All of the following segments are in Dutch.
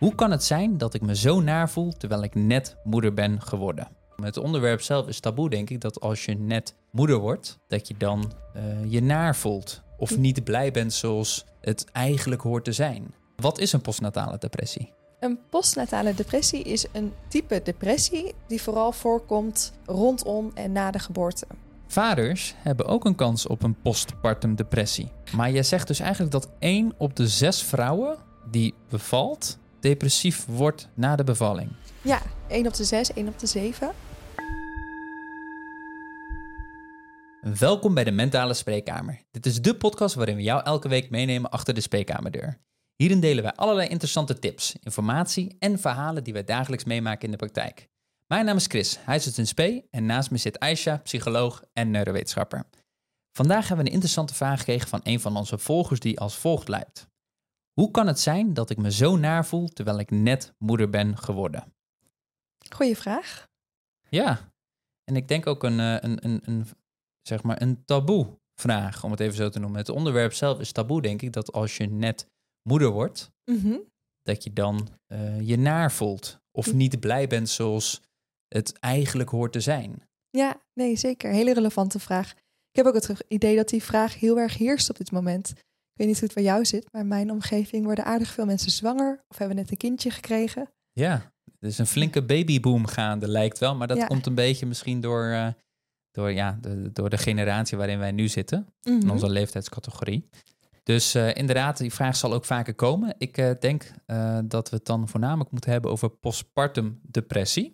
Hoe kan het zijn dat ik me zo naar voel terwijl ik net moeder ben geworden? Het onderwerp zelf is taboe, denk ik, dat als je net moeder wordt, dat je dan uh, je naar voelt. Of niet blij bent zoals het eigenlijk hoort te zijn. Wat is een postnatale depressie? Een postnatale depressie is een type depressie die vooral voorkomt rondom en na de geboorte. Vaders hebben ook een kans op een postpartum depressie. Maar jij zegt dus eigenlijk dat 1 op de 6 vrouwen die bevalt, depressief wordt na de bevalling. Ja, 1 op de 6, 1 op de 7. Welkom bij de Mentale Spreekkamer. Dit is de podcast waarin we jou elke week meenemen achter de spreekkamerdeur. Hierin delen wij allerlei interessante tips, informatie en verhalen die wij dagelijks meemaken in de praktijk. Mijn naam is Chris, huisarts in Spee en naast me zit Aisha, psycholoog en neurowetenschapper. Vandaag hebben we een interessante vraag gekregen van een van onze volgers die als volgt luidt. Hoe kan het zijn dat ik me zo naar voel terwijl ik net moeder ben geworden? Goeie vraag. Ja, en ik denk ook een, eh, een, een, een, zeg maar een taboe vraag, om het even zo te noemen. Het onderwerp zelf is taboe, denk ik, dat als je net moeder wordt, Mhm. dat je dan eh, je naar voelt. Of niet blij bent zoals het eigenlijk hoort te zijn. Ja, nee, zeker. Hele relevante vraag. Ik heb ook het idee dat die vraag heel erg heerst op dit moment. Ik weet niet hoe het bij jou zit, maar in mijn omgeving worden aardig veel mensen zwanger of hebben net een kindje gekregen. Ja, er is een flinke babyboom gaande, lijkt wel. Maar dat Ja. komt een beetje misschien door, eh, door, ja, de, door de generatie waarin wij nu zitten. in Mhm. onze leeftijdscategorie. Dus eh, inderdaad, die vraag zal ook vaker komen. Ik eh, denk dat we het dan voornamelijk moeten hebben over postpartum depressie.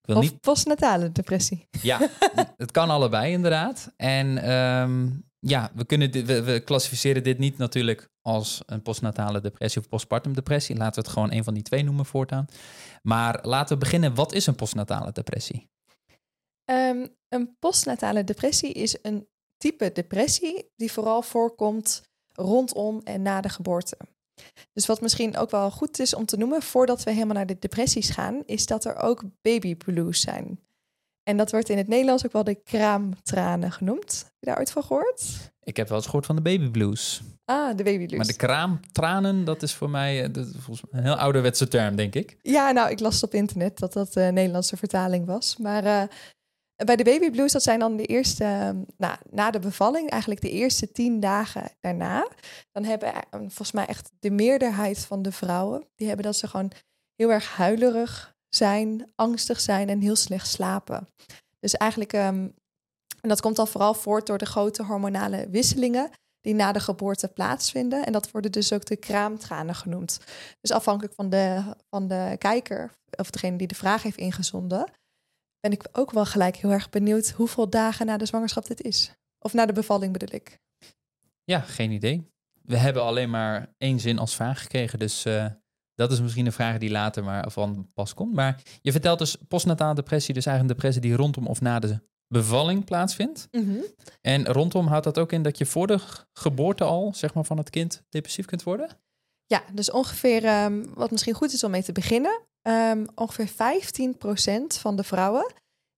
Ik wil Of niet, postnatale depressie. ja, het kan allebei inderdaad. En ehm, ja, we, kunnen dit, we, we klassificeren dit niet natuurlijk als een postnatale depressie of postpartum depressie. Laten we het gewoon een van die twee noemen voortaan. Maar laten we beginnen. Wat is een postnatale depressie? Ehm, een postnatale depressie is een type depressie die vooral voorkomt rondom en na de geboorte. Dus wat misschien ook wel goed is om te noemen voordat we helemaal naar de depressies gaan, is dat er ook baby blues zijn. En dat wordt in het Nederlands ook wel de kraamtranen genoemd. Heb je daar ooit van gehoord? Ik heb wel eens gehoord van de baby blues. Ah, de baby blues. Maar de kraamtranen, dat is voor mij eh, dat is volgens mij een heel ouderwetse term, denk ik. Ja, nou, ik las op internet dat dat de Nederlandse vertaling was. Maar eh, bij de baby blues, dat zijn dan de eerste, eh, nou, na de bevalling, eigenlijk de eerste tien dagen daarna. Dan hebben eh, volgens mij echt de meerderheid van de vrouwen, die hebben dat ze gewoon heel erg huilerig zijn, angstig zijn en heel slecht slapen. Dus eigenlijk, ehm, en dat komt dan vooral voort door de grote hormonale wisselingen die na de geboorte plaatsvinden. En dat worden dus ook de kraamtranen genoemd. Dus afhankelijk van de, van de kijker, of degene die de vraag heeft ingezonden, ben ik ook wel gelijk heel erg benieuwd hoeveel dagen na de zwangerschap dit is. Of na de bevalling bedoel ik. Ja, geen idee. We hebben alleen maar één zin als vraag gekregen, dus eh, dat is misschien een vraag die later maar van pas komt. Maar je vertelt dus postnatale depressie, dus eigenlijk een depressie die rondom of na de bevalling plaatsvindt. En rondom houdt dat ook in dat je voor de geboorte al, zeg maar, van het kind depressief kunt worden? Ja, dus ongeveer, ehm, wat misschien goed is om mee te beginnen, ehm, ongeveer 15% van de vrouwen,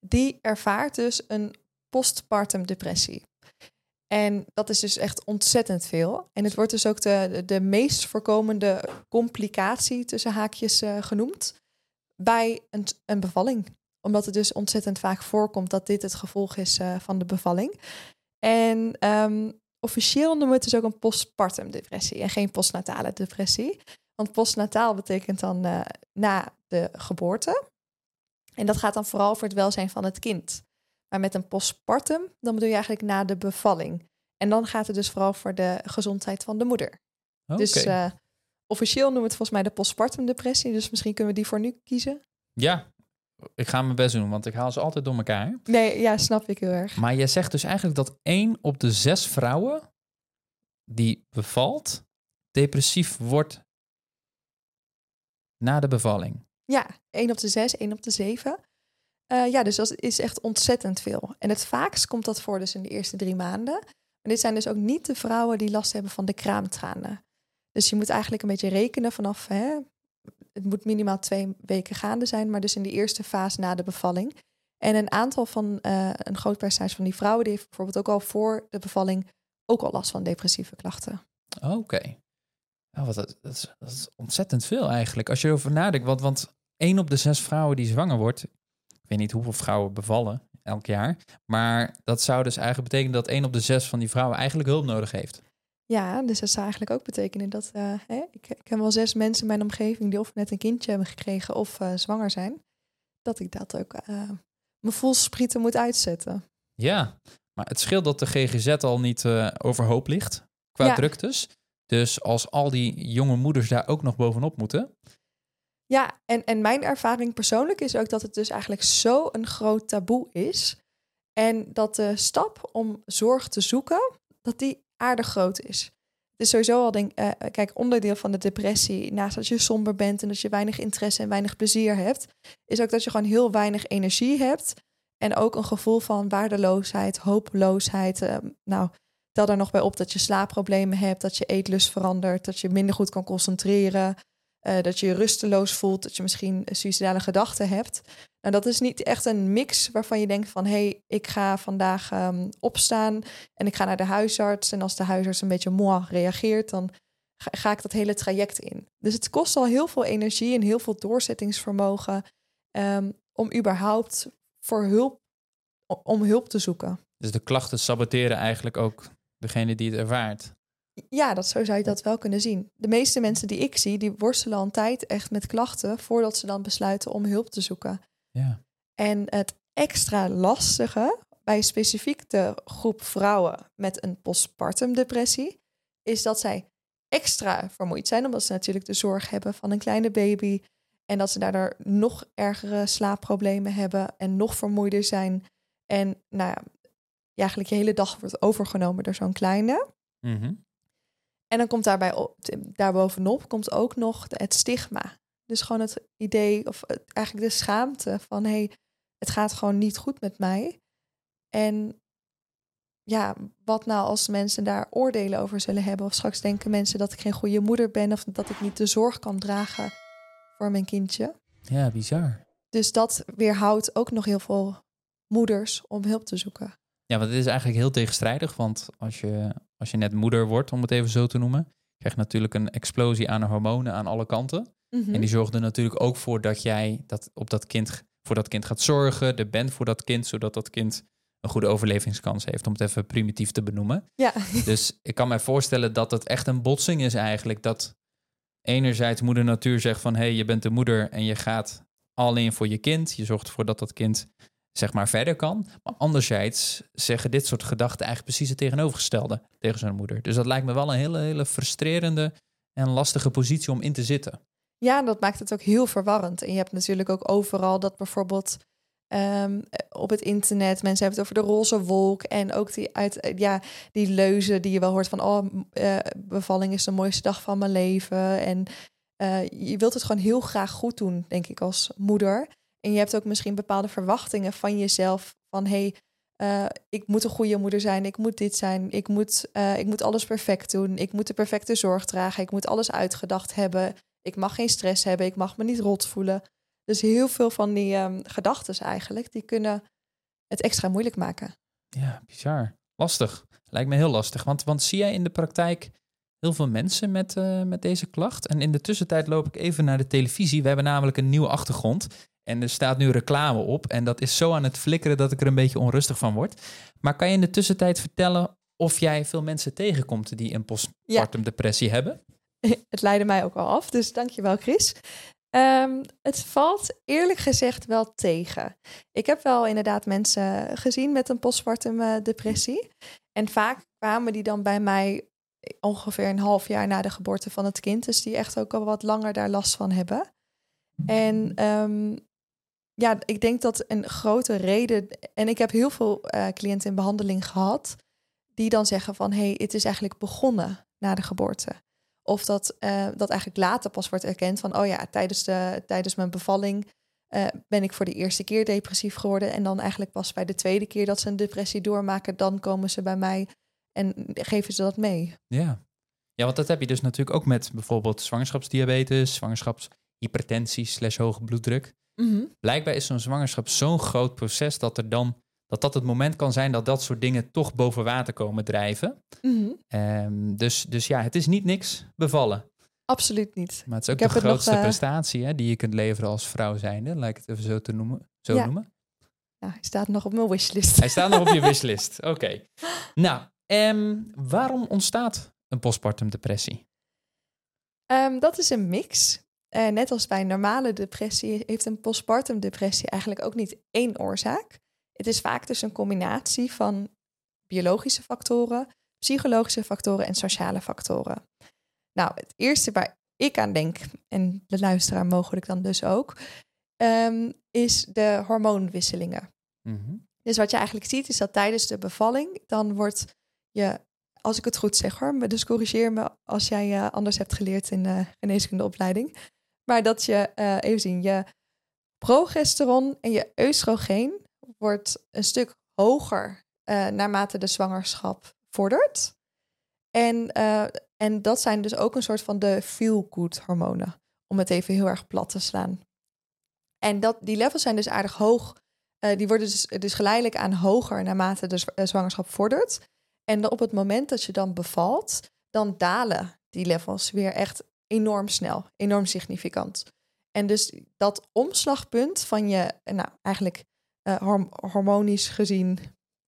die ervaart dus een postpartum depressie. En dat is dus echt ontzettend veel. En het wordt dus ook de, de, meest voorkomende complicatie tussen haakjes eh, genoemd bij een, een bevalling. Omdat het dus ontzettend vaak voorkomt dat dit het gevolg is eh, van de bevalling. En ehm, officieel noemen we het dus ook een postpartum depressie en geen postnatale depressie. Want postnataal betekent dan eh, na de geboorte. En dat gaat dan vooral voor het welzijn van het kind. Maar met een postpartum, dan bedoel je eigenlijk na de bevalling. En dan gaat het dus vooral voor de gezondheid van de moeder. Dus eh, officieel noemen we het volgens mij de postpartum depressie. Dus misschien kunnen we die voor nu kiezen. Ja, ik ga mijn best doen, want ik haal ze altijd door elkaar. Nee, ja, snap ik heel erg. Maar jij zegt dus eigenlijk dat één op de zes vrouwen die bevalt, depressief wordt na de bevalling. Ja, 1 op de 6, 1 op de 7. Eh, ja, dus dat is echt ontzettend veel. En het vaakst komt dat voor dus in de eerste drie maanden. En dit zijn dus ook niet de vrouwen die last hebben van de kraamtranen. Dus je moet eigenlijk een beetje rekenen vanaf, hè, het moet minimaal twee weken gaande zijn, maar dus in de eerste fase na de bevalling. En een aantal van, eh, een groot percentage van die vrouwen, die heeft bijvoorbeeld ook al voor de bevalling ook al last van depressieve klachten. Oké. Oh, wat, dat, dat, is, ontzettend veel eigenlijk. Als je erover nadenkt, want, want één op de zes vrouwen die zwanger wordt, weet niet hoeveel vrouwen bevallen elk jaar, maar dat zou dus eigenlijk betekenen dat één op de zes van die vrouwen eigenlijk hulp nodig heeft. Ja, dus dat zou eigenlijk ook betekenen dat uh, hè, ik, ik heb wel zes mensen in mijn omgeving die of net een kindje hebben gekregen of uh, zwanger zijn, dat ik dat ook uh, mijn voelsprieten moet uitzetten. Ja, maar het scheelt dat de GGZ al niet overhoop ligt qua ja. druktes. Dus als al die jonge moeders daar ook nog bovenop moeten. Ja, en, en mijn ervaring persoonlijk is ook dat het dus eigenlijk zo een groot taboe is. En dat de stap om zorg te zoeken, dat die aardig groot is. Het is sowieso al, denk uh, kijk, onderdeel van de depressie, naast dat je somber bent en dat je weinig interesse en weinig plezier hebt, is ook dat je gewoon heel weinig energie hebt. En ook een gevoel van waardeloosheid, hopeloosheid. Uh, nou, tel daar nog bij op dat je slaapproblemen hebt, dat je eetlust verandert, dat je minder goed kan concentreren, uh, dat je je rusteloos voelt, dat je misschien suicidale gedachten hebt. Nou, dat is niet echt een mix waarvan je denkt van hé, hey, ik ga vandaag um, opstaan en ik ga naar de huisarts. En als de huisarts een beetje moi reageert, dan ga, ik dat hele traject in. Dus het kost al heel veel energie en heel veel doorzettingsvermogen um, om überhaupt voor hulp, om hulp te zoeken. Dus de klachten saboteren eigenlijk ook degene die het ervaart. Ja, dat, zo zou je dat wel kunnen zien. De meeste mensen die ik zie, die worstelen al een tijd echt met klachten voordat ze dan besluiten om hulp te zoeken. Ja. En het extra lastige bij specifiek de groep vrouwen met een postpartum depressie is dat zij extra vermoeid zijn, omdat ze natuurlijk de zorg hebben van een kleine baby en dat ze daardoor nog ergere slaapproblemen hebben en nog vermoeider zijn. En nou ja, eigenlijk je hele dag wordt overgenomen door zo'n kleine. Mm en dan komt daarbij daarbovenop komt ook nog het stigma. Dus gewoon het idee, of eigenlijk de schaamte van hé, hey, het gaat gewoon niet goed met mij. En ja, wat nou als mensen daar oordelen over zullen hebben? Of straks denken mensen dat ik geen goede moeder ben of dat ik niet de zorg kan dragen voor mijn kindje. Ja, bizar. Dus dat weerhoudt ook nog heel veel moeders om hulp te zoeken. Ja, want het is eigenlijk heel tegenstrijdig. Want als je, als je net moeder wordt, om het even zo te noemen, krijg je natuurlijk een explosie aan hormonen aan alle kanten. Mhm. En die zorgt er natuurlijk ook voor dat jij dat op dat kind, voor dat kind gaat zorgen, er bent voor dat kind, zodat dat kind een goede overlevingskans heeft, om het even primitief te benoemen. Ja. Dus ik kan mij voorstellen dat het echt een botsing is eigenlijk. Dat enerzijds moeder natuur zegt van hé, hey, je bent de moeder en je gaat alleen voor je kind. Je zorgt ervoor dat dat kind zeg maar verder kan. Maar anderzijds zeggen dit soort gedachten eigenlijk precies het tegenovergestelde tegen zijn moeder. Dus dat lijkt me wel een hele, hele frustrerende en lastige positie om in te zitten. Ja, dat maakt het ook heel verwarrend. En je hebt natuurlijk ook overal dat bijvoorbeeld um, op het internet mensen hebben het over de roze wolk en ook die uit ja die leuzen die je wel hoort van oh uh, bevalling is de mooiste dag van mijn leven en uh, je wilt het gewoon heel graag goed doen, denk ik als moeder. En je hebt ook misschien bepaalde verwachtingen van jezelf. Van hey, uh, ik moet een goede moeder zijn. Ik moet dit zijn. Ik moet, uh, ik moet alles perfect doen. Ik moet de perfecte zorg dragen. Ik moet alles uitgedacht hebben. Ik mag geen stress hebben. Ik mag me niet rot voelen. Dus heel veel van die um, gedachten eigenlijk, die kunnen het extra moeilijk maken. Ja, bizar. Lastig. Lijkt me heel lastig. Want, want zie jij in de praktijk heel veel mensen met, uh, met deze klacht? En in de tussentijd loop ik even naar de televisie. We hebben namelijk een nieuwe achtergrond. En er staat nu reclame op. En dat is zo aan het flikkeren dat ik er een beetje onrustig van word. Maar kan je in de tussentijd vertellen of jij veel mensen tegenkomt die een postpartum depressie hebben? Het leidde mij ook al af, dus dankjewel Chris. Um, het valt eerlijk gezegd wel tegen. Ik heb wel inderdaad mensen gezien met een postpartum uh, depressie. En vaak kwamen die dan bij mij ongeveer een half jaar na de geboorte van het kind. Dus die echt ook al wat langer daar last van hebben. En um, ja, ik denk dat een grote reden. En ik heb heel veel uh, cliënten in behandeling gehad. die dan zeggen van hé, hey, het is eigenlijk begonnen na de geboorte. Of dat, uh, dat eigenlijk later pas wordt erkend van oh ja, tijdens, de, tijdens mijn bevalling. Uh, ben ik voor de eerste keer depressief geworden. En dan eigenlijk pas bij de tweede keer dat ze een depressie doormaken, dan komen ze bij mij en geven ze dat mee. Ja. ja, want dat heb je dus natuurlijk ook met bijvoorbeeld zwangerschapsdiabetes, zwangerschapshypertensie slash hoge bloeddruk. Mm Blijkbaar is zo'n zwangerschap zo'n groot proces dat er dan dat dat het moment kan zijn dat dat soort dingen toch boven water komen drijven. Mm um, dus, dus ja, het is niet niks bevallen. Absoluut niet. Maar het is ook Ik de nog, grootste eh, prestatie hè, die je kunt leveren als vrouw zijnde. Ik het even zo, te noemen, zo Ja. noemen. Nou, hij staat nog op mijn wishlist. Hij staat nog op je wishlist. Oké. Nou, ehm, waarom ontstaat een postpartum depressie? Ehm, dat is een mix. Eh, net als bij normale depressie heeft een postpartum depressie eigenlijk ook niet één oorzaak. Het is vaak dus een combinatie van biologische factoren, psychologische factoren en sociale factoren. Nou, het eerste waar ik aan denk, en de luisteraar mogelijk dan dus ook, ehm, is de hormoonwisselingen. Mhm. Dus wat je eigenlijk ziet is dat tijdens de bevalling, dan wordt je, als ik het goed zeg hoor, dus corrigeer me als jij eh, anders hebt geleerd in de geneeskundeopleiding. Maar dat je, eh, even zien, je progesteron en je oestrogeen wordt een stuk hoger eh, naarmate de zwangerschap vordert. En, eh, en dat zijn dus ook een soort van de feel-good hormonen, om het even heel erg plat te slaan. En dat, die levels zijn dus aardig hoog die worden dus, dus geleidelijk aan hoger naarmate de zw- zwangerschap vordert. En op het moment dat je dan bevalt, dan dalen die levels weer echt enorm snel, enorm significant. En dus dat omslagpunt van je, eh, nou eigenlijk eh, horm- hormonisch gezien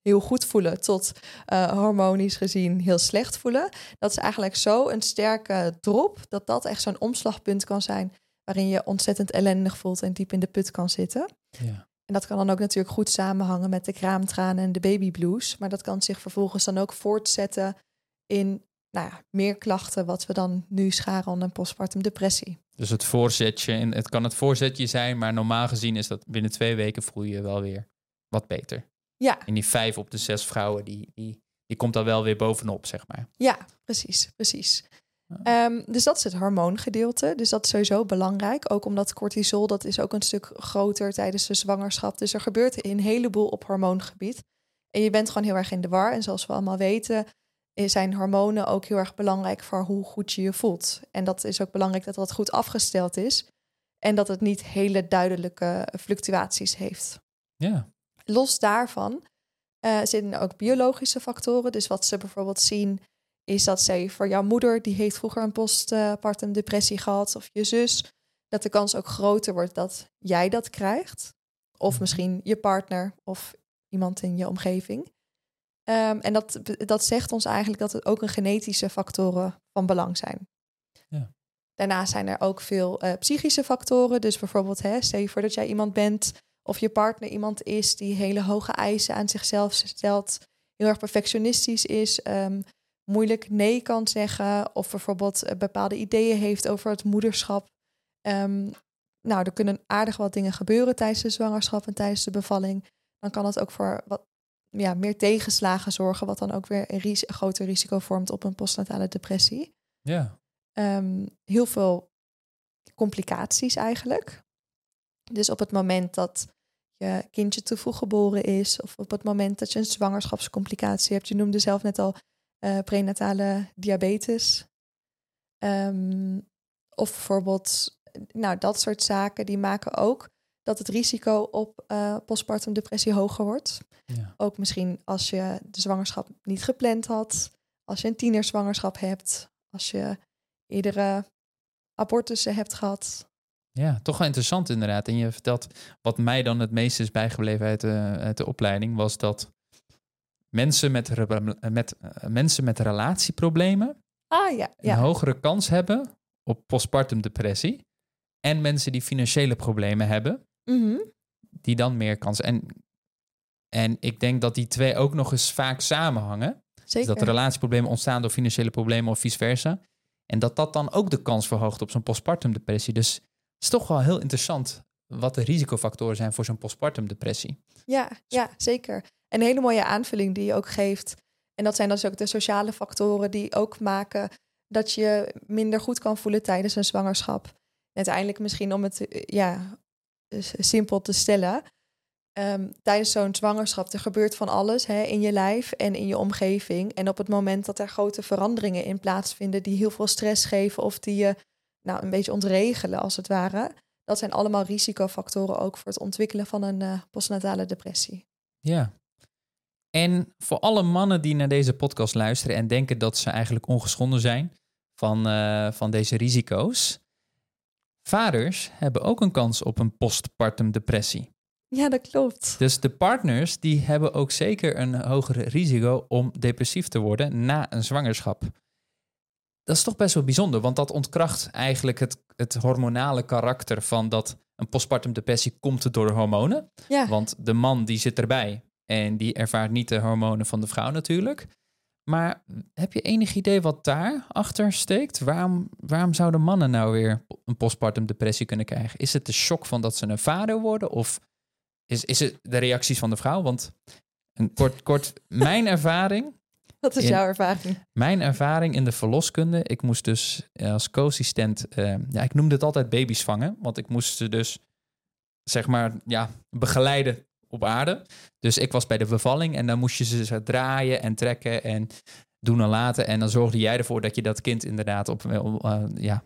heel goed voelen tot eh, hormonisch gezien heel slecht voelen. Dat is eigenlijk zo een sterke drop dat dat echt zo'n omslagpunt kan zijn waarin je ontzettend ellendig voelt en diep in de put kan zitten. Ja. En dat kan dan ook natuurlijk goed samenhangen met de kraamtranen en de babyblues. Maar dat kan zich vervolgens dan ook voortzetten in nou ja, meer klachten, wat we dan nu scharen onder een postpartum depressie. Dus het voorzetje, en het kan het voorzetje zijn, maar normaal gezien is dat binnen twee weken voel je je wel weer wat beter. Ja, En die vijf op de zes vrouwen, die, die, die komt dan wel weer bovenop, zeg maar. ja, precies, precies. Ja. Ehm, dus dat is het hormoongedeelte. Dus dat is sowieso belangrijk. Ook omdat cortisol, dat is ook een stuk groter tijdens de zwangerschap. Dus er gebeurt een heleboel op hormoongebied. En je bent gewoon heel erg in de war. En zoals we allemaal weten, zijn hormonen ook heel erg belangrijk voor hoe goed je je voelt. En dat is ook belangrijk dat dat goed afgesteld is. En dat het niet hele duidelijke fluctuaties heeft. Ja, Los daarvan eh, zitten ook biologische factoren. Dus wat ze bijvoorbeeld zien is dat zij voor jouw moeder, die heeft vroeger een postpartum depressie gehad, of je zus, dat de kans ook groter wordt dat jij dat krijgt. Of Mhm. misschien je partner of iemand in je omgeving. Ehm, en dat, dat zegt ons eigenlijk dat het ook een genetische factoren van belang zijn. Ja. Daarnaast zijn er ook veel eh, psychische factoren. Dus bijvoorbeeld, hè, stel je voor dat jij iemand bent of je partner iemand is die hele hoge eisen aan zichzelf stelt, heel erg perfectionistisch is, ehm, moeilijk nee kan zeggen, of bijvoorbeeld eh, bepaalde ideeën heeft over het moederschap. Ehm, nou, er kunnen aardig wat dingen gebeuren tijdens de zwangerschap en tijdens de bevalling. Dan kan het ook voor wat ja, meer tegenslagen zorgen, wat dan ook weer een, ris- een groter risico vormt op een postnatale depressie. ja. Ehm, heel veel complicaties eigenlijk. Dus op het moment dat je kindje te vroeg geboren is, of op het moment dat je een zwangerschapscomplicatie hebt, je noemde zelf net al eh, prenatale diabetes. Ehm, of bijvoorbeeld, nou, dat soort zaken, die maken ook dat het risico op eh, postpartum depressie hoger wordt. ja. Ook misschien als je de zwangerschap niet gepland had, als je een tienerzwangerschap hebt, als je eerdere abortussen hebt gehad. Ja, toch wel interessant inderdaad. En je vertelt, wat mij dan het meest is bijgebleven uit de, uit de opleiding, was dat mensen met, met, eh, mensen met relatieproblemen Ah ja, een ja. hogere kans hebben op postpartum depressie. En mensen die financiële problemen hebben, Mhm. die dan meer kans. En, en ik denk dat die twee ook nog eens vaak samenhangen. Dus Zeker. dat er relatieproblemen ontstaan door financiële problemen of vice versa. En dat dat dan ook de kans verhoogt op zo'n postpartum depressie. Dus het is toch wel heel interessant wat de risicofactoren zijn voor zo'n postpartum depressie. Ja, ja, zeker. En een hele mooie aanvulling die je ook geeft. En dat zijn dus ook de sociale factoren die ook maken dat je minder goed kan voelen tijdens een zwangerschap. En uiteindelijk misschien om het eh, ja, simpel te stellen. ehm, tijdens zo'n zwangerschap, er gebeurt van alles hè, in je lijf en in je omgeving. En op het moment dat er grote veranderingen in plaatsvinden die heel veel stress geven of die je nou, een beetje ontregelen als het ware. Dat zijn allemaal risicofactoren ook voor het ontwikkelen van een eh, postnatale depressie. Ja. En voor alle mannen die naar deze podcast luisteren en denken dat ze eigenlijk ongeschonden zijn van, eh, van deze risico's. Vaders hebben ook een kans op een postpartum depressie. Ja, dat klopt. Dus de partners die hebben ook zeker een hoger risico om depressief te worden na een zwangerschap. Dat is toch best wel bijzonder, want dat ontkracht eigenlijk het, het hormonale karakter van dat een postpartum depressie komt door de hormonen. Ja. Want de man die zit erbij en die ervaart niet de hormonen van de vrouw natuurlijk. Maar heb je enig idee wat daar achter steekt? Waarom, waarom zouden mannen nou weer een postpartum depressie kunnen krijgen? Is het de shock van dat ze een vader worden? Of is, is het de reacties van de vrouw? Want een kort, kort mijn ervaring. Wat is in- jouw ervaring? Mijn ervaring in de verloskunde. Ik moest dus eh, als co-assistent. eh, ja, ik noemde het altijd baby's vangen. Want ik moest ze dus zeg maar ja, begeleiden op aarde. Dus ik was bij de bevalling en dan moest je ze draaien en trekken en doen en laten. En dan zorgde jij ervoor dat je dat kind inderdaad op, eh, ja,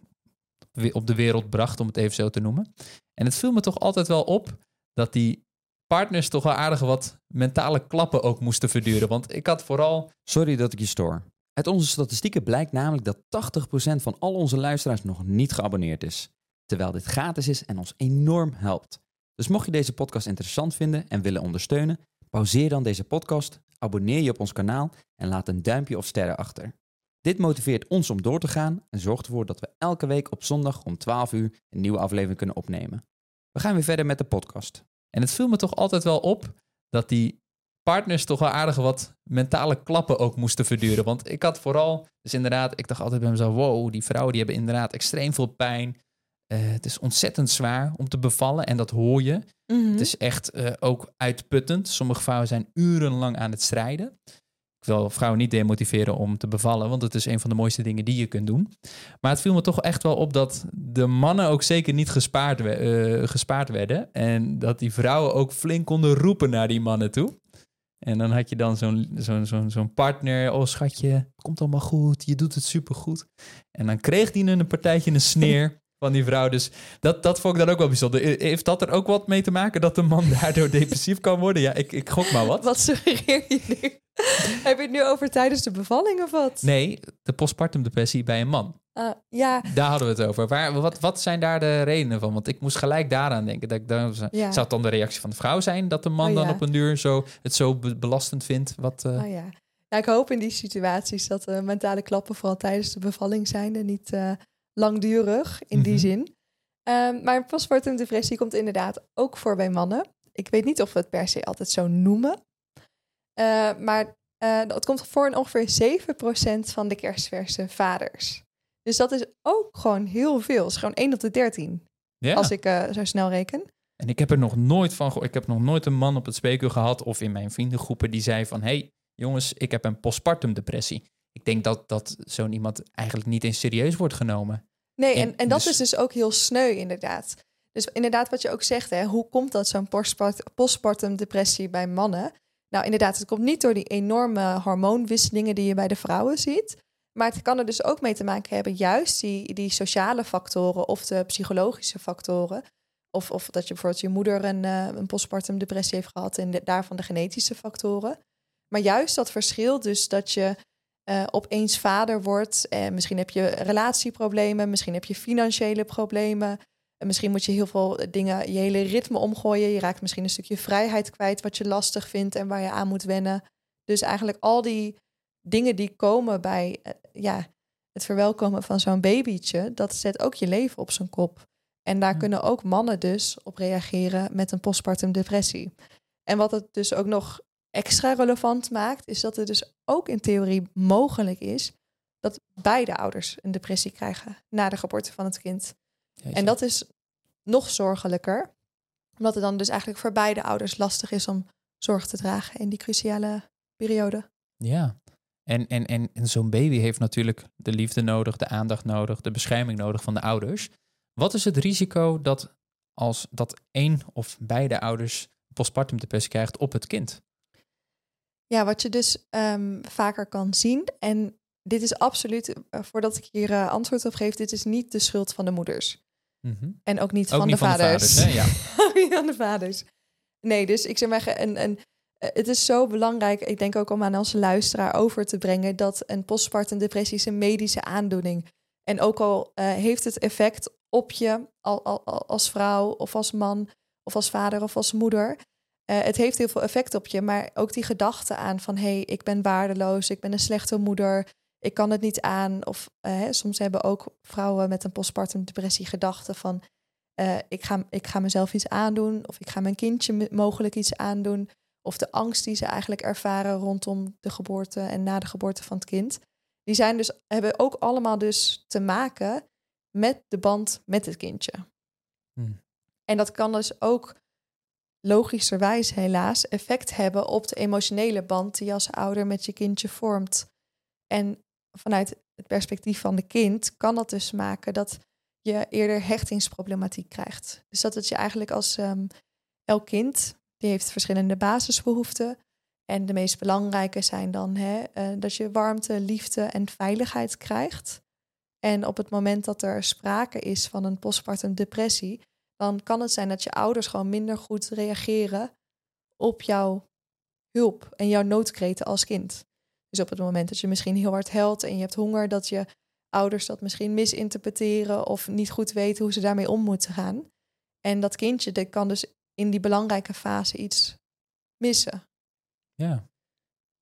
op de wereld bracht, om het even zo te noemen. En het viel me toch altijd wel op dat die partners toch wel aardig wat mentale klappen ook moesten verduren. Want ik had vooral Sorry dat ik je stoor. Uit onze statistieken blijkt namelijk dat 80% van al onze luisteraars nog niet geabonneerd is. Terwijl dit gratis is en ons enorm helpt. Dus mocht je deze podcast interessant vinden en willen ondersteunen, pauzeer dan deze podcast, abonneer je op ons kanaal en laat een duimpje of sterren achter. Dit motiveert ons om door te gaan en zorgt ervoor dat we elke week op zondag om 12 uur een nieuwe aflevering kunnen opnemen. We gaan weer verder met de podcast. En het viel me toch altijd wel op dat die partners toch wel aardig wat mentale klappen ook moesten verduren. Want ik had vooral, dus inderdaad, ik dacht altijd bij mezelf, wow, die vrouwen die hebben inderdaad extreem veel pijn. Eh, het is ontzettend zwaar om te bevallen en dat hoor je. Mhm. Het is echt eh, ook uitputtend. Sommige vrouwen zijn urenlang aan het strijden. Ik wil vrouwen niet demotiveren om te bevallen, want het is een van de mooiste dingen die je kunt doen. Maar het viel me toch echt wel op dat de mannen ook zeker niet gespaard, we- eh, gespaard werden. En dat die vrouwen ook flink konden roepen naar die mannen toe. En dan had je dan zo'n zo'n zo'n zo'n partner. Oh schatje, het komt allemaal goed. Je doet het supergoed. En dan kreeg die een partijtje een sneer van die vrouw. Dus dat, dat vond ik dan ook wel bijzonder. E- Heeft dat er ook wat mee te maken dat de man daardoor depressief kan worden? Ja, ik, ik gok maar wat. Wat suggereer je nu? Heb je het nu over tijdens de bevalling of wat? Nee, de postpartum depressie bij een man. Ah, ja, Daar hadden we het over. Waar, wat, wat zijn daar de redenen van? Want ik moest gelijk daaraan denken. Dat ik dan, Ja. Zou het dan de reactie van de vrouw zijn dat de man Oh, dan op een duur zo, het zo be- belastend vindt? Wat, eh, oh ja. Nou, ik hoop in die situaties dat de mentale klappen vooral tijdens de bevalling zijn en niet eh, langdurig in die Mhm. zin. Ehm, maar postpartum depressie komt inderdaad ook voor bij mannen. Ik weet niet of we het per se altijd zo noemen. Eh, maar eh, het komt voor in ongeveer 7% van de kerstverse vaders. Dus dat is ook gewoon heel veel. Het is gewoon 1 op de 13, ja. als ik eh, zo snel reken. En ik heb er nog nooit van gehoord. Ik heb nog nooit een man op het spreekuur gehad of in mijn vriendengroepen die zei van... hey, jongens, ik heb een postpartum depressie. Ik denk dat, dat zo'n iemand eigenlijk niet eens serieus wordt genomen. Nee, En en, en dat dus- is dus ook heel sneu inderdaad. Dus inderdaad wat je ook zegt, hè, hoe komt dat zo'n postpart- postpartum depressie bij mannen? Nou inderdaad, het komt niet door die enorme hormoonwisselingen die je bij de vrouwen ziet. Maar het kan er dus ook mee te maken hebben, juist die, die sociale factoren of de psychologische factoren. Of, of dat je bijvoorbeeld je moeder een, eh, een postpartum depressie heeft gehad en de- daarvan de genetische factoren. Maar juist dat verschil, dus dat je eh, opeens vader wordt. En misschien heb je relatieproblemen, misschien heb je financiële problemen. En misschien moet je heel veel dingen, je hele ritme omgooien. Je raakt misschien een stukje vrijheid kwijt wat je lastig vindt en waar je aan moet wennen. Dus eigenlijk al die dingen die komen bij eh, ja, het verwelkomen van zo'n babytje, dat zet ook je leven op zijn kop. En daar Ja. kunnen ook mannen dus op reageren met een postpartum depressie. En wat het dus ook nog extra relevant maakt, is dat het dus ook in theorie mogelijk is dat beide ouders een depressie krijgen na de geboorte van het kind. En dat is nog zorgelijker, omdat het dan dus eigenlijk voor beide ouders lastig is om zorg te dragen in die cruciale periode. Ja. En, en, en, en zo'n baby heeft natuurlijk de liefde nodig, de aandacht nodig, de bescherming nodig van de ouders. Wat is het risico dat als dat één of beide ouders postpartum depressie krijgt op het kind? Ja, wat je dus ehm, vaker kan zien, en dit is absoluut, eh, voordat ik hier eh, antwoord op geef, dit is niet de schuld van de moeders. Mhm. En ook niet Ook van niet de van de vaders. Ja. Ook niet van de vaders. Nee, dus ik zeg maar, een, een, eh, het is zo belangrijk, ik denk ook om aan onze luisteraar over te brengen, dat een postpartum depressie is een medische aandoening. En ook al eh, heeft het effect op je al, al, als vrouw of als man of als vader of als moeder. Uh, het heeft heel veel effect op je, maar ook die gedachte aan van hé, hey, ik ben waardeloos, ik ben een slechte moeder, ik kan het niet aan. Of uh, soms hebben ook vrouwen met een postpartum depressie gedachten van uh, ik, ga, ik ga mezelf iets aandoen of ik ga mijn kindje mogelijk iets aandoen. Of de angst die ze eigenlijk ervaren rondom de geboorte en na de geboorte van het kind. Die zijn dus, hebben ook allemaal dus te maken met de band met het kindje. Hmm. En dat kan dus ook logischerwijs helaas effect hebben op de emotionele band die je als ouder met je kindje vormt. En vanuit het perspectief van de kind kan dat dus maken dat je eerder hechtingsproblematiek krijgt. Dus dat het je eigenlijk als um, elk kind, die heeft verschillende basisbehoeften. En de meest belangrijke zijn dan hè, uh, dat je warmte, liefde en veiligheid krijgt. En op het moment dat er sprake is van een postpartum depressie, dan kan het zijn dat je ouders gewoon minder goed reageren op jouw hulp en jouw noodkreten als kind. Dus op het moment dat je misschien heel hard helpt en je hebt honger, dat je ouders dat misschien misinterpreteren of niet goed weten hoe ze daarmee om moeten gaan. En dat kindje dat kan dus in die belangrijke fase iets missen. Ja.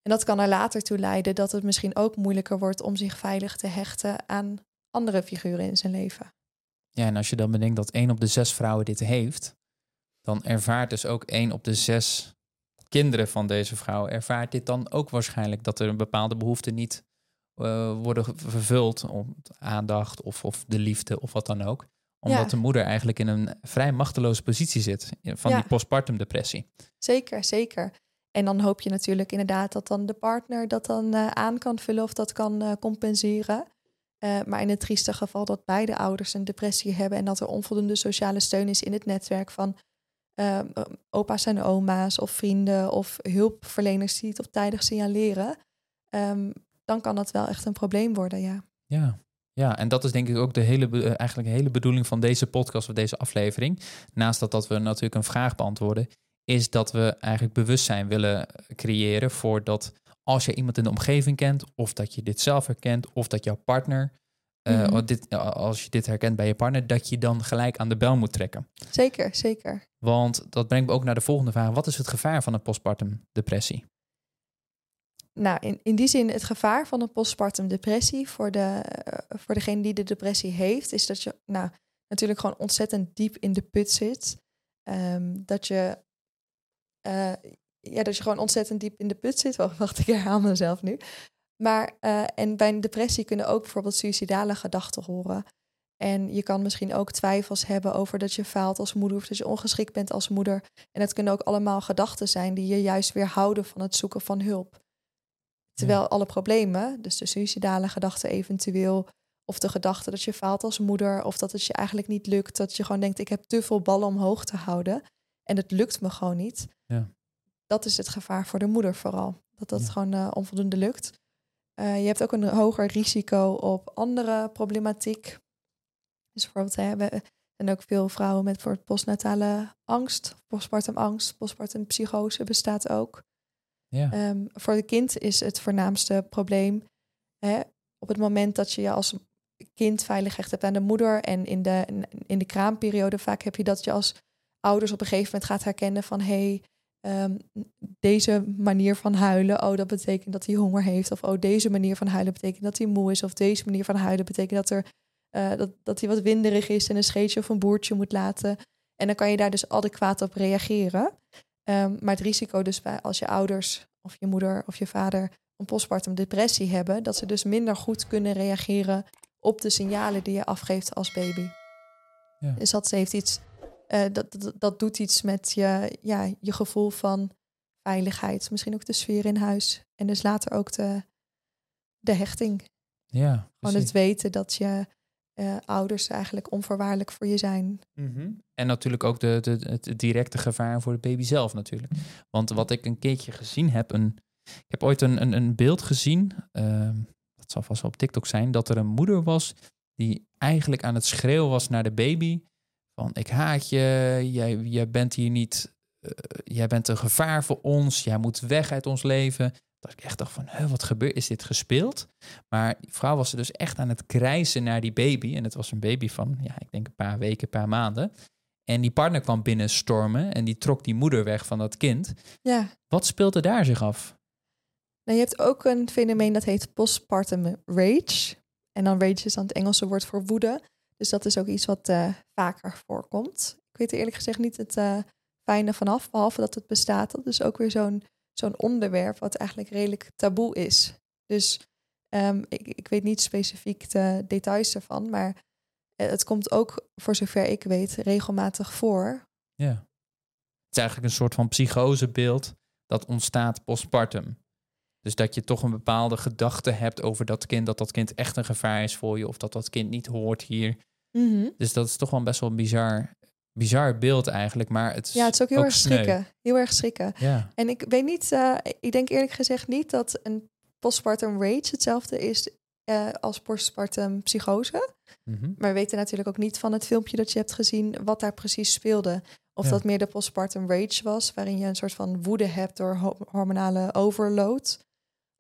En dat kan er later toe leiden dat het misschien ook moeilijker wordt om zich veilig te hechten aan andere figuren in zijn leven. Ja, en als je dan bedenkt dat één op de zes vrouwen dit heeft, dan ervaart dus ook één op de zes kinderen van deze vrouw ervaart dit dan ook waarschijnlijk dat er een bepaalde behoefte niet uh, worden vervuld om aandacht of, of de liefde of wat dan ook. Omdat de moeder eigenlijk in een vrij machteloze positie zit van die postpartum depressie. Zeker, zeker. En dan hoop je natuurlijk inderdaad dat dan de partner dat dan uh, aan kan vullen of dat kan uh, compenseren. Maar in het trieste geval dat beide ouders een depressie hebben en dat er onvoldoende sociale steun is in het netwerk van opa's en oma's of vrienden of hulpverleners die het op tijdig signaleren, um, dan kan dat wel echt een probleem worden, ja. Ja, ja, en dat is denk ik ook de hele, uh, eigenlijk hele bedoeling van deze podcast of deze aflevering. Naast dat, dat we natuurlijk een vraag beantwoorden, is dat we eigenlijk bewustzijn willen creëren voor dat als je iemand in de omgeving kent, of dat je dit zelf herkent, of dat jouw partner, uh, mm dit, als je dit herkent bij je partner, dat je dan gelijk aan de bel moet trekken. Zeker, zeker. Want dat brengt me ook naar de volgende vraag. Wat is het gevaar van een postpartum depressie? nou, in, in die zin, het gevaar van een postpartum depressie voor, de, uh, voor degene die de depressie heeft, is dat je nou, natuurlijk gewoon ontzettend diep in de put zit. Um, dat je uh, ja, dat je gewoon ontzettend diep in de put zit. Wacht, ik herhaal mezelf nu. Maar, uh, en bij een depressie kunnen ook bijvoorbeeld suïcidale gedachten horen. En je kan misschien ook twijfels hebben over dat je faalt als moeder of dat je ongeschikt bent als moeder. En het kunnen ook allemaal gedachten zijn die je juist weerhouden van het zoeken van hulp. Terwijl alle problemen, dus de suicidale gedachten eventueel, of de gedachte dat je faalt als moeder, of dat het je eigenlijk niet lukt, dat je gewoon denkt, ik heb te veel ballen omhoog te houden en het lukt me gewoon niet. Dat is het gevaar voor de moeder vooral, dat dat gewoon uh, onvoldoende lukt. Uh, je hebt ook een hoger risico op andere problematiek. Dus bijvoorbeeld, hè, we zijn ook veel vrouwen met voor postnatale angst, postpartum angst, postpartum psychose bestaat ook. Ja. Um, voor het kind is het voornaamste probleem hè, op het moment dat je je als kind veilig hecht hebt aan de moeder en in de, in de kraamperiode vaak heb je dat je als ouders op een gegeven moment gaat herkennen van hé, hey, um, deze manier van huilen, oh dat betekent dat hij honger heeft of oh deze manier van huilen betekent dat hij moe is of deze manier van huilen betekent dat, er, uh, dat, dat hij wat winderig is en een scheetje of een boertje moet laten. En dan kan je daar dus adequaat op reageren. Um, maar het risico dus bij als je ouders of je moeder of je vader een postpartum depressie hebben, dat ze dus minder goed kunnen reageren op de signalen die je afgeeft als baby. Ja. Dus dat heeft iets, uh, dat, dat, dat, doet iets met je, ja, je gevoel van veiligheid. Misschien ook de sfeer in huis. En dus later ook de, de hechting. Ja, Gewoon het weten dat je uh, ouders eigenlijk onvoorwaardelijk voor je zijn. Mm -hmm. En natuurlijk ook de, de, het directe gevaar voor de baby zelf natuurlijk. Want wat ik een keertje gezien heb, een, ik heb ooit een, een, een beeld gezien, uh, dat zal vast wel op TikTok zijn, dat er een moeder was die eigenlijk aan het schreeuwen was naar de baby. Van ik haat je, jij, jij bent hier niet, uh, jij bent een gevaar voor ons, jij moet weg uit ons leven. Dat ik echt dacht van, huh, wat gebeurt? Is dit gespeeld? Maar die vrouw was er dus echt aan het krijzen naar die baby. En het was een baby van, ja, ik denk een paar weken, een paar maanden. En die partner kwam binnenstormen en die trok die moeder weg van dat kind. Ja. Wat speelde daar zich af? Nou, je hebt ook een fenomeen dat heet postpartum rage. En dan rage is dan het Engelse woord voor woede. Dus dat is ook iets wat uh, vaker voorkomt. Ik weet er eerlijk gezegd niet het uh, fijne vanaf, behalve dat het bestaat. Dat is ook weer zo'n onderwerp wat eigenlijk redelijk taboe is. Dus um, ik, ik weet niet specifiek de details ervan, maar eh, het komt ook, voor zover ik weet, regelmatig voor. Ja. Het is eigenlijk een soort van psychosebeeld dat ontstaat postpartum. Dus dat je toch een bepaalde gedachte hebt over dat kind, dat dat kind echt een gevaar is voor je, of dat dat kind niet hoort hier. Mm -hmm. Dus dat is toch wel best wel een bizar, bizar beeld eigenlijk. Maar het is ja, het is ook heel erg schrikken. Heel erg schrikken. Ja. En ik weet niet, uh, ik denk eerlijk gezegd niet dat een postpartum rage hetzelfde is uh, als postpartum psychose. Mm -hmm. Maar we weten natuurlijk ook niet van het filmpje dat je hebt gezien wat daar precies speelde. Of Ja. dat meer de postpartum rage was, waarin je een soort van woede hebt door ho- hormonale overload.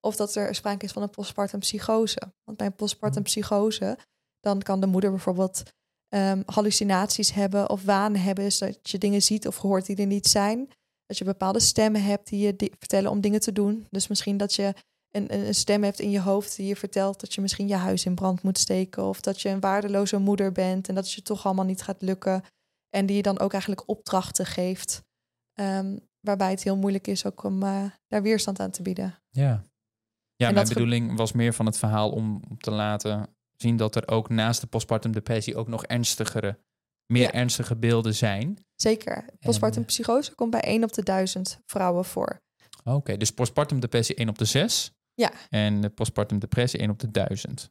Of dat er sprake is van een postpartum psychose. Want bij een postpartum Mhm. psychose, dan kan de moeder bijvoorbeeld ehm, hallucinaties hebben of wanen hebben. Dus dat je dingen ziet of hoort die er niet zijn. Dat je bepaalde stemmen hebt die je di- vertellen om dingen te doen. Dus misschien dat je een, een een stem hebt in je hoofd die je vertelt dat je misschien je huis in brand moet steken. Of dat je een waardeloze moeder bent en dat het je toch allemaal niet gaat lukken. En die je dan ook eigenlijk opdrachten geeft. ehm, waarbij het heel moeilijk is ook om eh, daar weerstand aan te bieden. Ja. Ja, En mijn bedoeling was meer van het verhaal om te laten zien dat er ook naast de postpartum depressie ook nog ernstigere, meer Ja. ernstige beelden zijn. Zeker. Postpartum psychose komt bij 1 op de 1000 vrouwen voor. Oké, dus postpartum depressie 1 op de 6. Ja. En de postpartum depressie 1 op de 1000.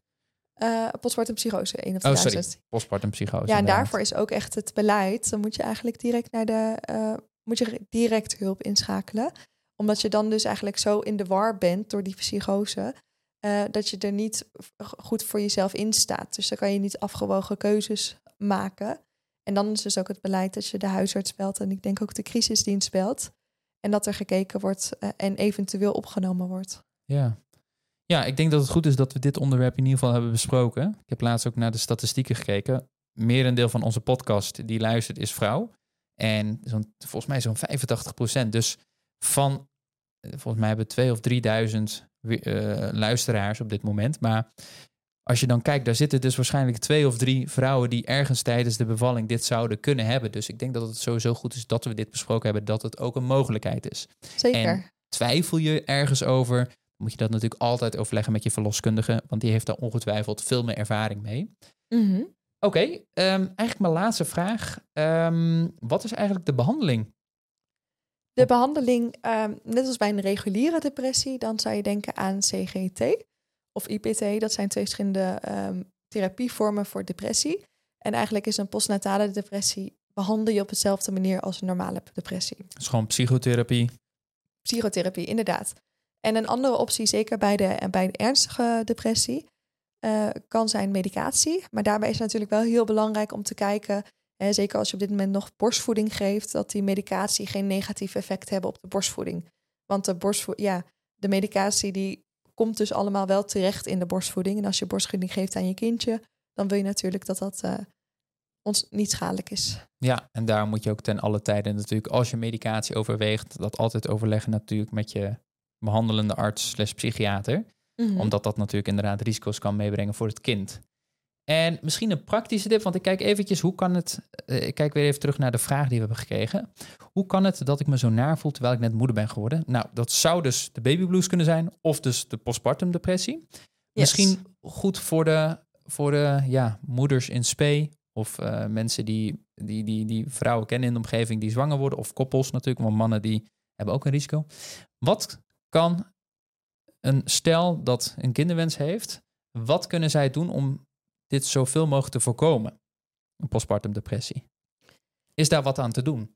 Eh postpartum psychose 1 op de Oh, sorry. 1000. Postpartum psychose. Ja, en daarvoor is ook echt het beleid. Dan moet je eigenlijk direct naar de. eh, moet je direct hulp inschakelen. Omdat je dan dus eigenlijk zo in de war bent door die psychose. eh, dat je er niet goed voor jezelf in staat. Dus dan kan je niet afgewogen keuzes maken. En dan is dus ook het beleid dat je de huisarts belt. En ik denk ook de crisisdienst belt. En dat er gekeken wordt eh, en eventueel opgenomen wordt. Ja. ja, ik denk dat het goed is dat we dit onderwerp in ieder geval hebben besproken. Ik heb laatst ook naar de statistieken gekeken. Merendeel van onze podcast die luistert is vrouw. En volgens mij zo'n 85 Dus van, eh, volgens mij hebben we twee of 3000 eh, luisteraars op dit moment. Maar als je dan kijkt, daar zitten dus waarschijnlijk twee of drie vrouwen die ergens tijdens de bevalling dit zouden kunnen hebben. Dus ik denk dat het sowieso goed is dat we dit besproken hebben, dat het ook een mogelijkheid is Zeker. En- twijfel je ergens over, moet je dat natuurlijk altijd overleggen met je verloskundige, want die heeft daar ongetwijfeld veel meer ervaring mee. Mhm. Oké, ehm, eigenlijk mijn laatste vraag. Ehm, wat is eigenlijk de behandeling? De behandeling, ehm, net als bij een reguliere depressie, dan zou je denken aan CGT of IPT. Dat zijn twee verschillende ehm, therapievormen voor depressie. En eigenlijk is een postnatale depressie behandel je op dezelfde manier als een normale depressie. Het is gewoon psychotherapie. Psychotherapie, inderdaad. En een andere optie, zeker bij de, bij de ernstige depressie, eh, kan zijn medicatie. Maar daarbij is het natuurlijk wel heel belangrijk om te kijken, hè, zeker als je op dit moment nog borstvoeding geeft, dat die medicatie geen negatief effect hebben op de borstvoeding. Want de, borstvo ja, de medicatie die komt dus allemaal wel terecht in de borstvoeding. En als je borstvoeding geeft aan je kindje, dan wil je natuurlijk dat dat eh, ons niet schadelijk is. Ja, en daar moet je ook ten alle tijden natuurlijk, als je medicatie overweegt, dat altijd overleggen natuurlijk met je behandelende arts slash psychiater. Mhm. Omdat dat natuurlijk inderdaad risico's kan meebrengen voor het kind. En misschien een praktische tip, want ik kijk eventjes, hoe kan het... eh, ik kijk weer even terug naar de vraag die we hebben gekregen. Hoe kan het dat ik me zo naar voel terwijl ik net moeder ben geworden? Nou, dat zou dus de babyblues kunnen zijn, of dus de postpartum depressie. Yes. Misschien goed voor de, voor de ja, moeders in spe, of eh, mensen die, die, die, die vrouwen kennen in de omgeving die zwanger worden, of koppels natuurlijk, want mannen die hebben ook een risico. Wat kan een stel dat een kinderwens heeft, wat kunnen zij doen om dit zoveel mogelijk te voorkomen? Een postpartum depressie. Is daar wat aan te doen?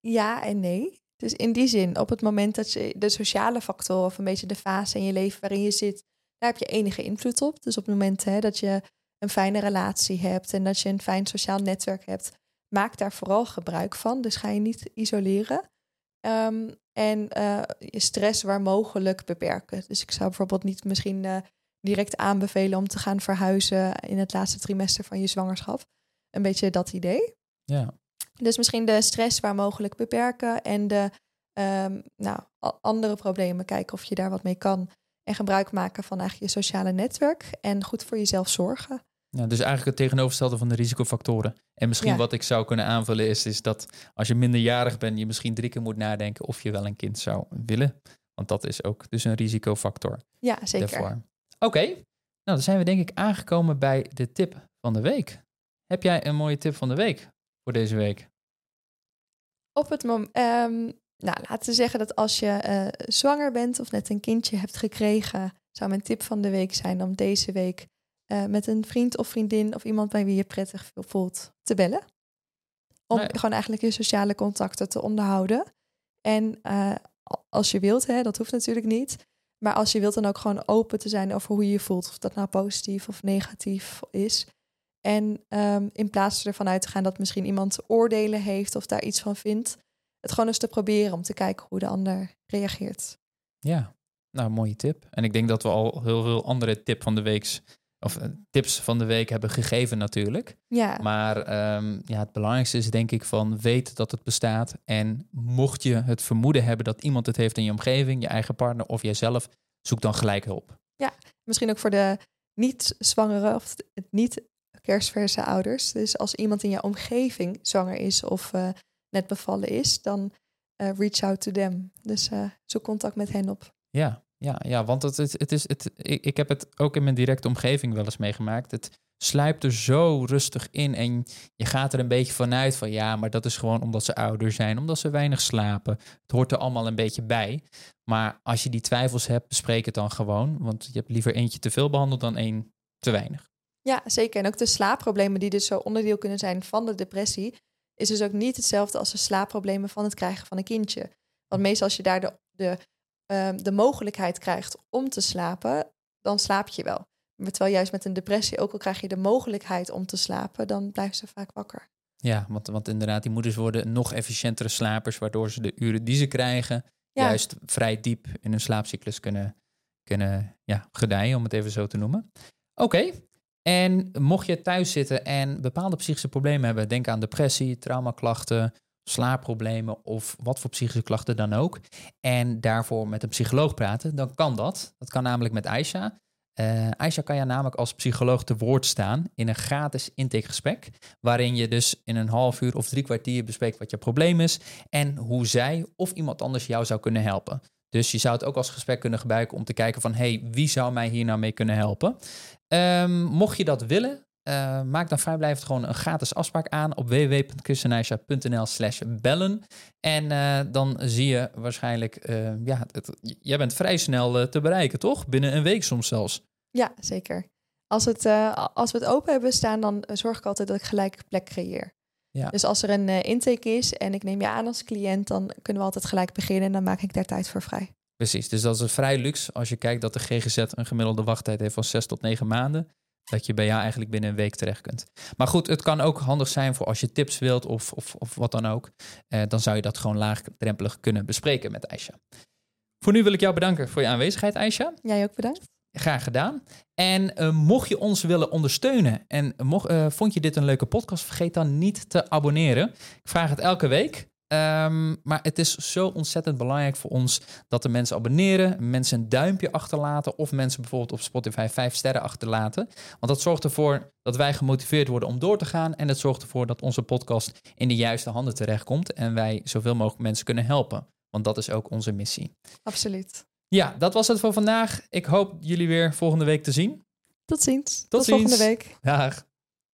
Ja en nee. Dus in die zin, op het moment dat je de sociale factor of een beetje de fase in je leven waarin je zit, daar heb je enige invloed op. Dus op het moment hè, dat je een fijne relatie hebt en dat je een fijn sociaal netwerk hebt, maak daar vooral gebruik van. Dus ga je niet isoleren. Ehm, En eh, je stress waar mogelijk beperken. Dus ik zou bijvoorbeeld niet misschien eh, direct aanbevelen om te gaan verhuizen in het laatste trimester van je zwangerschap. Een beetje dat idee. Ja. Dus misschien de stress waar mogelijk beperken en de ehm, nou, andere problemen kijken of je daar wat mee kan. En gebruik maken van eigenlijk je sociale netwerk en goed voor jezelf zorgen. Ja, dus eigenlijk het tegenovergestelde van de risicofactoren. En misschien Ja. wat ik zou kunnen aanvullen is, is dat als je minderjarig bent, je misschien drie keer moet nadenken of je wel een kind zou willen. Want dat is ook dus een risicofactor Ja, zeker. daarvoor. Oké, nou dan zijn we denk ik aangekomen bij de tip van de week. Heb jij een mooie tip van de week voor deze week? Op het moment, nou, laten we zeggen dat als je eh, zwanger bent of net een kindje hebt gekregen, zou mijn tip van de week zijn om deze week eh, met een vriend of vriendin of iemand bij wie je prettig voelt te bellen. Om Nee. gewoon eigenlijk je sociale contacten te onderhouden. En eh, als je wilt, hè, dat hoeft natuurlijk niet. Maar als je wilt dan ook gewoon open te zijn over hoe je je voelt. Of dat nou positief of negatief is. En ehm, in plaats ervan uit te gaan dat misschien iemand oordelen heeft of daar iets van vindt. Het gewoon eens te proberen om te kijken hoe de ander reageert. Ja, nou, mooie tip. En ik denk dat we al heel veel andere tip van de weeks, of eh, tips van de week hebben gegeven natuurlijk. Ja, Maar ehm, ja, het belangrijkste is denk ik van weet dat het bestaat. En mocht je het vermoeden hebben dat iemand het heeft in je omgeving, je eigen partner of jijzelf, zoek dan gelijk hulp. misschien ook voor de niet-zwangere of het niet-kerstverse ouders. Dus als iemand in je omgeving zwanger is of eh, net bevallen is, dan eh, reach out to them. Dus zoek contact met hen op. Ja, ja, ja want het, het, het is, het, ik, ik heb het ook in mijn directe omgeving wel eens meegemaakt. Het sluipt er zo rustig in en je gaat er een beetje vanuit van ja, maar dat is gewoon omdat ze ouder zijn, omdat ze weinig slapen. Het hoort er allemaal een beetje bij. Maar als je die twijfels hebt, bespreek het dan gewoon. Want je hebt liever eentje te veel behandeld dan één te weinig. Ja, zeker. En ook de slaapproblemen die dus zo onderdeel kunnen zijn van de depressie, is dus ook niet hetzelfde als de slaapproblemen van het krijgen van een kindje. Want meestal als je daar de, de, ehm, de mogelijkheid krijgt om te slapen, dan slaap je wel. Maar terwijl juist met een depressie, ook al krijg je de mogelijkheid om te slapen, dan blijft ze vaak wakker. Ja, want, want inderdaad, die moeders worden nog efficiëntere slapers, waardoor ze de uren die ze krijgen, Ja. juist vrij diep in hun slaapcyclus kunnen, kunnen ja, gedijen, om het even zo te noemen. Oké, en mocht je thuis zitten en bepaalde psychische problemen hebben, denk aan depressie, traumaklachten, slaapproblemen of wat voor psychische klachten dan ook, en daarvoor met een psycholoog praten, dan kan dat. Dat kan namelijk met Aisha. Eh Aisha kan je namelijk als psycholoog te woord staan in een gratis intakegesprek, waarin je dus in een half uur of drie kwartier bespreekt wat je probleem is en hoe zij of iemand anders jou zou kunnen helpen. Dus je zou het ook als gesprek kunnen gebruiken om te kijken van, hey, wie zou mij hier nou mee kunnen helpen? Ehm, mocht je dat willen, eh, maak dan vrijblijvend gewoon een gratis afspraak aan op www.christenaisha.nl slash bellen. En eh, dan zie je waarschijnlijk, eh, ja, het, jij bent vrij snel te bereiken, toch? Binnen een week soms zelfs. Ja, zeker. Als, het, als we het open hebben staan, dan zorg ik altijd dat ik gelijk plek creëer. Ja. Dus als er een intake is en ik neem je aan als cliënt, dan kunnen we altijd gelijk beginnen en dan maak ik daar tijd voor vrij. Precies, dus dat is vrij luxe als je kijkt dat de GGZ een gemiddelde wachttijd heeft van 6 tot 9 maanden. Dat je bij jou eigenlijk binnen een week terecht kunt. Maar goed, het kan ook handig zijn voor als je tips wilt of, of, of wat dan ook. Eh, dan zou je dat gewoon laagdrempelig kunnen bespreken met Aisha. Voor nu wil ik jou bedanken voor je aanwezigheid, Aisha. Jij ook bedankt. Graag gedaan. En eh, mocht je ons willen ondersteunen en mocht, eh, vond je dit een leuke podcast, vergeet dan niet te abonneren. Ik vraag het elke week. Ehm, maar het is zo ontzettend belangrijk voor ons dat de mensen abonneren, mensen een duimpje achterlaten of mensen bijvoorbeeld op Spotify vijf sterren achterlaten. Want dat zorgt ervoor dat wij gemotiveerd worden om door te gaan en het zorgt ervoor dat onze podcast in de juiste handen terechtkomt en wij zoveel mogelijk mensen kunnen helpen. Want dat is ook onze missie. Absoluut. Ja, dat was het voor vandaag. Ik hoop jullie weer volgende week te zien. Tot ziens. Tot Tot volgende week. Dag.